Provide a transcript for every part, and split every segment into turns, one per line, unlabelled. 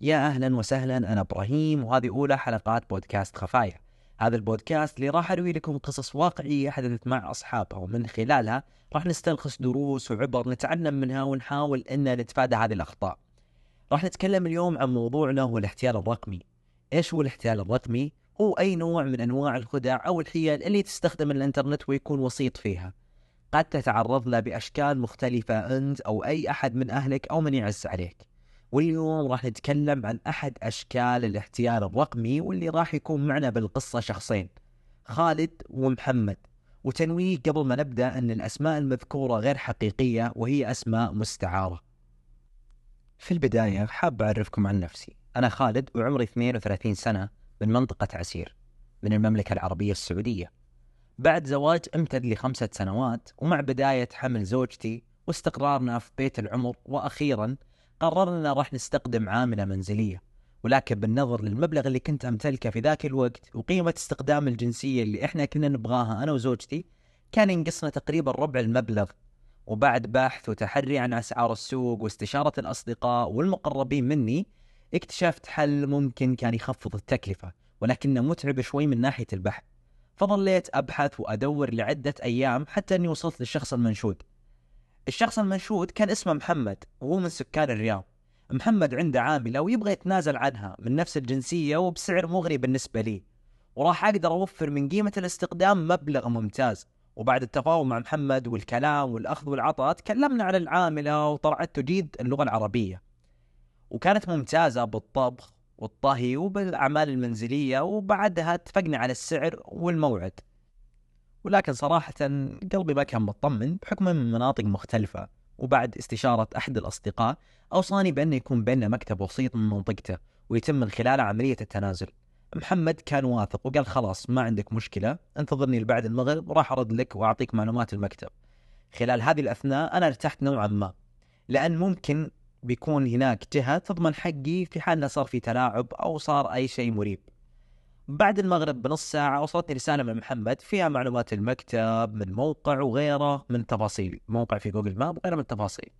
يا أهلا وسهلا أنا إبراهيم وهذه أولى حلقات بودكاست خفايا. هذا البودكاست اللي راح أروي لكم قصص واقعية حدثت مع أصحابها ومن خلالها راح نستلخص دروس وعبر نتعلم منها ونحاول ان نتفادى هذه الأخطاء. راح نتكلم اليوم عن موضوعنا هو الاحتيال الرقمي. إيش هو الاحتيال الرقمي؟ هو أي نوع من أنواع الخدع أو الحيل اللي تستخدم الإنترنت ويكون وسيط فيها. قد تتعرض له بأشكال مختلفة أنت أو أي أحد من أهلك أو من يعز عليك. واليوم راح نتكلم عن أحد أشكال الاحتيال الرقمي واللي راح يكون معنا بالقصة شخصين خالد ومحمد. وتنويه قبل ما نبدأ أن الأسماء المذكورة غير حقيقية وهي أسماء مستعارة. في البداية حاب أعرفكم عن نفسي. أنا خالد وعمري 32 سنة من منطقة عسير من المملكة العربية السعودية. بعد زواج امتد لخمسة سنوات ومع بداية حمل زوجتي واستقرارنا في بيت العمر وأخيرا قررنا راح نستخدم عاملة منزلية ولكن بالنظر للمبلغ اللي كنت أمتلكه في ذاك الوقت وقيمة استخدام الجنسية اللي إحنا كنا نبغاها أنا وزوجتي كان ينقصنا تقريبا ربع المبلغ. وبعد بحث وتحري عن أسعار السوق واستشارة الأصدقاء والمقربين مني اكتشفت حل ممكن كان يخفض التكلفة ولكنه متعب شوي من ناحية البحث. فظليت أبحث وأدور لعدة أيام حتى أني وصلت للشخص المنشود. الشخص المنشود كان اسمه محمد وهو من سكان الرياض. محمد عنده عاملة ويبغى يتنازل عنها من نفس الجنسية وبسعر مغري بالنسبة لي. وراح أقدر أوفر من قيمة الاستخدام مبلغ ممتاز. وبعد التفاوض مع محمد والكلام والأخذ والعطاء تكلمنا عن العاملة وطلعت تجيد اللغة العربية. وكانت ممتازة بالطبخ والطهي وبالأعمال المنزلية وبعدها اتفقنا على السعر والموعد. ولكن صراحة قلبي ما كان مطمن بحكم من مناطق مختلفة وبعد استشارة أحد الأصدقاء أوصاني بأن يكون بيننا مكتب وسيط من منطقته ويتم من خلاله عملية التنازل. محمد كان واثق وقال خلاص ما عندك مشكلة انتظرني لبعد المغرب وراح أرد لك وأعطيك معلومات المكتب. خلال هذه الأثناء أنا ارتحت نوعا ما لأن ممكن بيكون هناك جهة تضمن حقي في حال صار في تلاعب أو صار أي شيء مريب. بعد المغرب بنص ساعة وصلتني رسالة من محمد فيها معلومات المكتب من موقع وغيره من تفاصيل. موقع في جوجل ماب وغيره من التفاصيل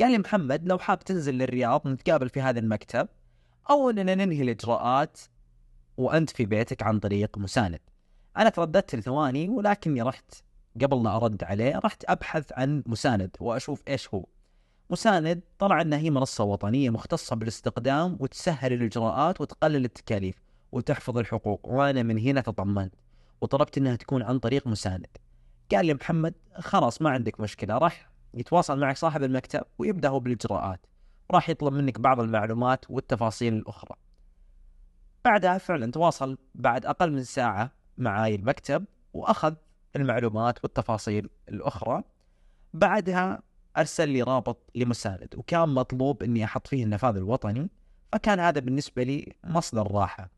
قال لي محمد لو حاب تنزل للرياض نتقابل في هذا المكتب أو أننا ننهي الإجراءات وأنت في بيتك عن طريق مساند. أنا ترددت لثواني ولكني رحت. قبل لا أرد عليه رحت أبحث عن مساند وأشوف إيش هو. مساند طلع أنها هي منصة وطنية مختصة بالاستخدام وتسهل الإجراءات وتقلل التكاليف. وتحفظ الحقوق. وأنا من هنا تطمنت وطلبت إنها تكون عن طريق مساند. قال لي محمد خلاص ما عندك مشكلة راح يتواصل معك صاحب المكتب ويبدا هو بالإجراءات. راح يطلب منك بعض المعلومات والتفاصيل الأخرى. بعدها فعلا تواصل بعد أقل من ساعة معاي المكتب وأخذ المعلومات والتفاصيل الأخرى. بعدها أرسل لي رابط لمساند وكان مطلوب إني أحط فيه النفاذ الوطني فكان هذا بالنسبة لي مصدر راحة.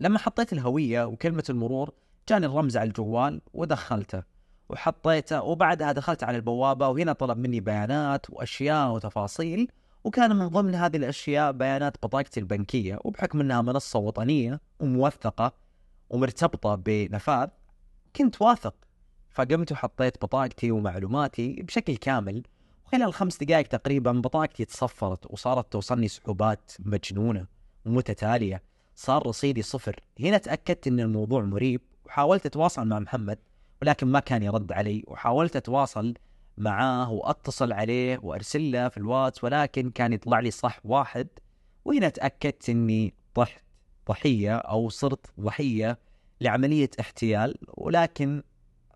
لما حطيت الهوية وكلمة المرور جاني الرمز على الجوال ودخلته وحطيته وبعدها دخلت على البوابة وهنا طلب مني بيانات وأشياء وتفاصيل وكان من ضمن هذه الأشياء بيانات بطاقتي البنكية وبحكم أنها منصة وطنية وموثقة ومرتبطة بنفاذ كنت واثق. فقمت وحطيت بطاقتي ومعلوماتي بشكل كامل وخلال خمس دقائق تقريبا بطاقتي تصفرت وصارت توصلني سحوبات مجنونة ومتتالية. صار رصيدي صفر. هنا تأكدت أن الموضوع مريب وحاولت أتواصل مع محمد ولكن ما كان يرد علي وحاولت أتواصل معاه وأتصل عليه وأرسل له في الواتس ولكن كان يطلع لي صح واحد. وهنا تأكدت أني طحت ضحية أو صرت ضحية لعملية احتيال ولكن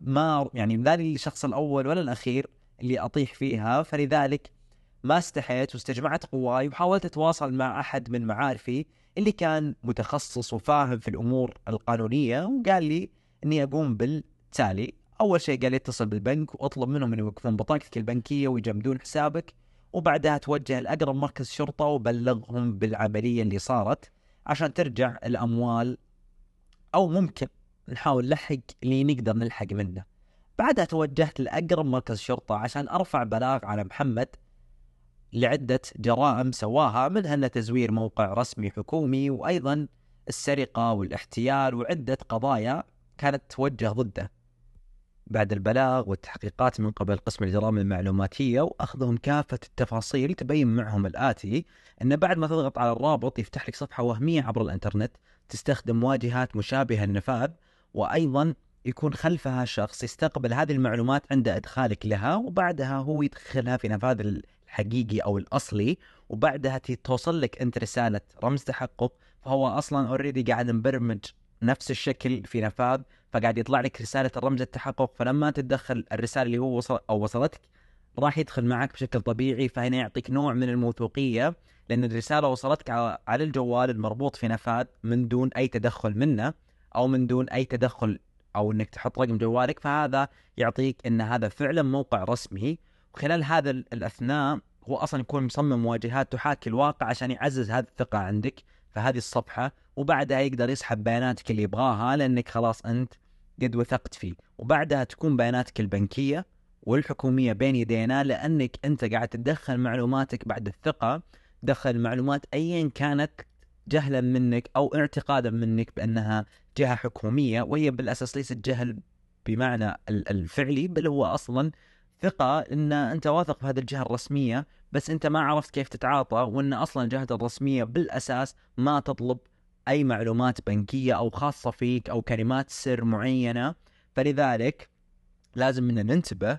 ما يعني لا الشخص الأول ولا الأخير اللي أطيح فيها. فلذلك ما استحيت واستجمعت قواي وحاولت أتواصل مع أحد من معارفي اللي كان متخصص وفاهم في الأمور القانونية وقال لي إني أقوم بالتالي. أول شيء قال لي اتصل بالبنك وأطلب منهم ان يوقفون بطاقتك البنكية ويجمدون حسابك. وبعدها توجه لأقرب مركز شرطة وبلغهم بالعملية اللي صارت عشان ترجع الأموال. أو ممكن نحاول نلحق اللي نقدر نلحق منه. بعدها توجهت لأقرب مركز شرطة عشان أرفع بلاغ على محمد لعدة جرائم سواها منها تزوير موقع رسمي حكومي وأيضا السرقة والاحتيال وعدة قضايا كانت توجه ضده. بعد البلاغ والتحقيقات من قبل قسم الجرائم المعلوماتية وأخذهم كافة التفاصيل تبين معهم الآتي أن بعد ما تضغط على الرابط يفتح لك صفحة وهمية عبر الإنترنت تستخدم واجهات مشابهة للنفاذ وأيضا يكون خلفها شخص يستقبل هذه المعلومات عند إدخالك لها وبعدها هو يدخلها في نفاذ الحقيقي أو الأصلي وبعدها توصل لك أنت رسالة رمز تحقق فهو أصلا اوريدي قاعد مبرمج نفس الشكل في نفاذ فقاعد يطلع لك رسالة الرمز التحقق فلما تتدخل الرسالة اللي هو وصل أو وصلتك راح يدخل معك بشكل طبيعي فهنا يعطيك نوع من الموثوقية لأن الرسالة وصلتك على الجوال المربوط في نفاذ من دون أي تدخل منه أو من دون أي تدخل أو إنك تحط رقم جوالك فهذا يعطيك إن هذا فعلا موقع رسمي وخلال هذا الأثناء هو أصلا يكون مصمم واجهات تحاكي الواقع عشان يعزز هذه الثقة عندك في هذه الصفحة وبعدها يقدر يسحب بياناتك اللي يبغاها لأنك خلاص أنت قد وثقت فيه. وبعدها تكون بياناتك البنكية والحكومية بين يدينا لأنك أنت قاعد تدخل معلوماتك بعد الثقة. دخل المعلومات ايا كانت جهلا منك أو اعتقادا منك بأنها جهة حكومية وهي بالأساس ليست جهل بمعنى الفعلي بل هو أصلا ثقة إن أنت واثق في هذه الجهة الرسمية بس أنت ما عرفت كيف تتعاطى وإن أصلا الجهة الرسمية بالأساس ما تطلب أي معلومات بنكية أو خاصة فيك أو كلمات سر معينة. فلذلك لازم إن ننتبه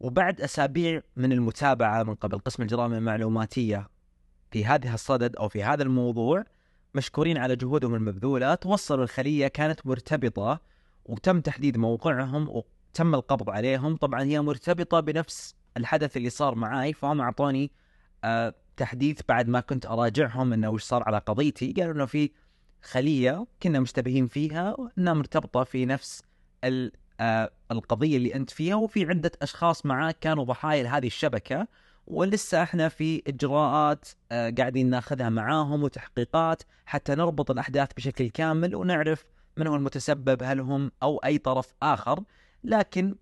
وبعد أسابيع من المتابعة من قبل قسم الجرائم المعلوماتية في هذه الصدد أو في هذا الموضوع مشكورين على جهودهم المبذولة توصلوا الخلية كانت مرتبطة وتم تحديد موقعهم وتم القبض عليهم. طبعا هي مرتبطة بنفس الحدث اللي صار معاي فهم أعطوني آه تحديث بعد ما كنت أراجعهم إنه وش صار على قضيتي. قالوا إنه في خلية كنا مشتبهين فيها انها مرتبطة في نفس آه، القضية اللي أنت فيها وفي عدة أشخاص معاك كانوا ضحايا لهذه الشبكة. ولسه إحنا في إجراءات آه، قاعدين ناخذها معاهم وتحقيقات حتى نربط الأحداث بشكل كامل ونعرف من هو المتسبب هل هم أو أي طرف آخر. لكن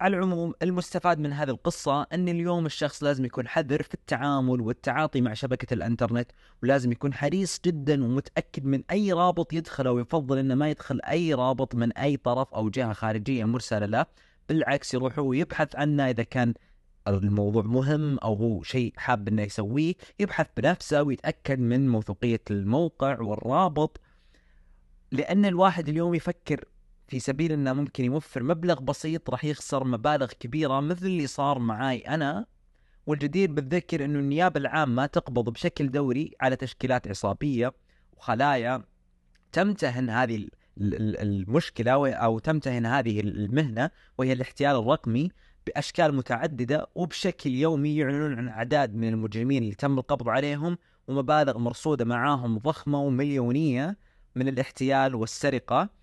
على العموم المستفاد من هذه القصة أن اليوم الشخص لازم يكون حذر في التعامل والتعاطي مع شبكة الإنترنت ولازم يكون حريص جدا ومتأكد من أي رابط يدخله ويفضل أنه ما يدخل أي رابط من أي طرف أو جهة خارجية مرسلة له بالعكس يروح هو يبحث عنه إذا كان الموضوع مهم أو هو شيء حاب أنه يسويه يبحث بنفسه ويتأكد من موثوقية الموقع والرابط لأن الواحد اليوم يفكر في سبيل إنه ممكن يوفر مبلغ بسيط راح يخسر مبالغ كبيرة مثل اللي صار معاي أنا. والجدير بالذكر إنه النيابة العامة تقبض بشكل دوري على تشكيلات عصابية وخلايا. تمتهن هذه المشكلة أو تمتهن هذه المهنة وهي الاحتيال الرقمي بأشكال متعددة وبشكل يومي يعلنون عن أعداد من المجرمين اللي تم القبض عليهم ومبالغ مرصودة معاهم ضخمة ومليونية من الاحتيال والسرقة.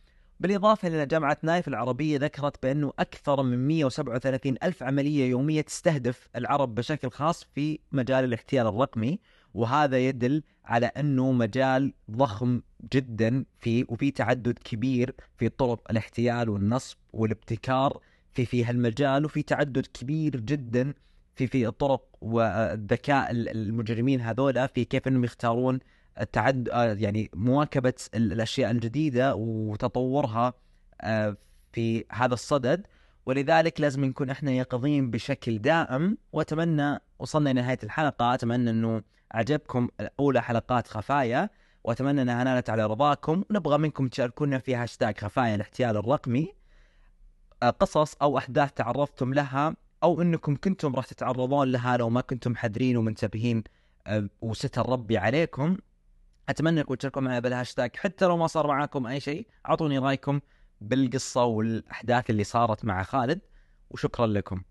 بالإضافة إلى جامعة نايف العربية ذكرت بأنه أكثر من 137 ألف عملية يومية تستهدف العرب بشكل خاص في مجال الاحتيال الرقمي وهذا يدل على أنه مجال ضخم جدا في وفي تعدد كبير في طرق الاحتيال والنصب والابتكار في في هالمجال وفي تعدد كبير جدا في في الطرق والذكاء المجرمين هذولا في كيف إنهم يختارون التعد آه، يعني مواكبة الأشياء الجديدة وتطورها آه، في هذا الصدد. ولذلك لازم نكون إحنا يقظين بشكل دائم. وأتمنى وصلنا إلى نهايه الحلقة. أتمنى إنه عجبكم أولى حلقات خفايا. وأتمنى إنها نالت على رضاكم. ونبغى منكم تشاركونا في هاشتاج خفايا الاحتيال الرقمي. آه، قصص أو أحداث تعرضتم لها أو إنكم كنتم راح تتعرضون لها لو ما كنتم حذرين ومنتبهين وستر ربي عليكم. أتمنى انكم تشاركوا معي بالهاشتاج. حتى لو ما صار معاكم أي شيء أعطوني رأيكم بالقصة والأحداث اللي صارت مع خالد وشكرا لكم.